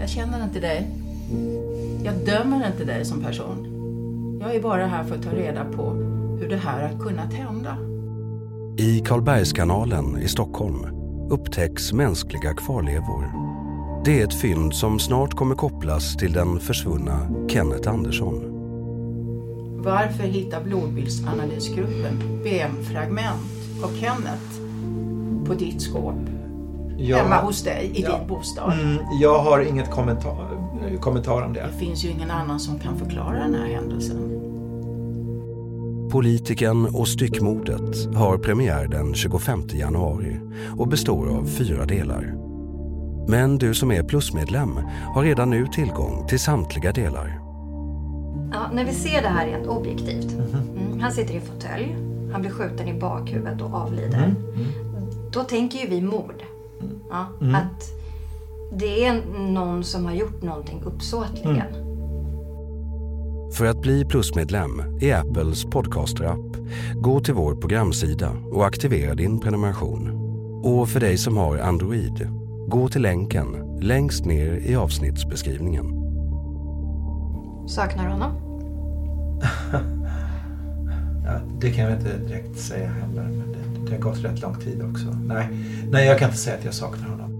Jag känner inte dig. Jag dömer inte dig som person. Jag är bara här för att ta reda på hur det här har kunnat hända. I Karlbergskanalen i Stockholm upptäcks mänskliga kvarlevor. Det är ett fynd som snart kommer kopplas till den försvunna Kenneth Andersson. Varför hittar blodbildsanalysgruppen BM-fragment av Kenneth på ditt skåp? Ja. Hemma hos dig i Ja. din bostad? Mm, jag har inget kommentar, kommentar om det. Det finns ju ingen annan som kan förklara den här händelsen. Politiken och styckmordet har premiär den 25 januari och består av fyra delar. Men du som är plusmedlem har redan nu tillgång till samtliga delar. Ja, när vi ser det här rent objektivt. Mm, han sitter i fåtölj. Han blir skjuten i bakhuvudet och avlider. Då tänker ju vi mord. Ja, Att det är någon som har gjort någonting uppsåtligen. För att bli plusmedlem i Apples podcaster-app, gå till vår programsida och aktivera din prenumeration. Och för dig som har Android, gå till länken längst ner i avsnittsbeskrivningen. Saknar du honom? Ja, det kan jag inte direkt säga heller, men det, det har gått rätt lång tid också. Nej, nej, jag kan inte säga att jag saknar honom.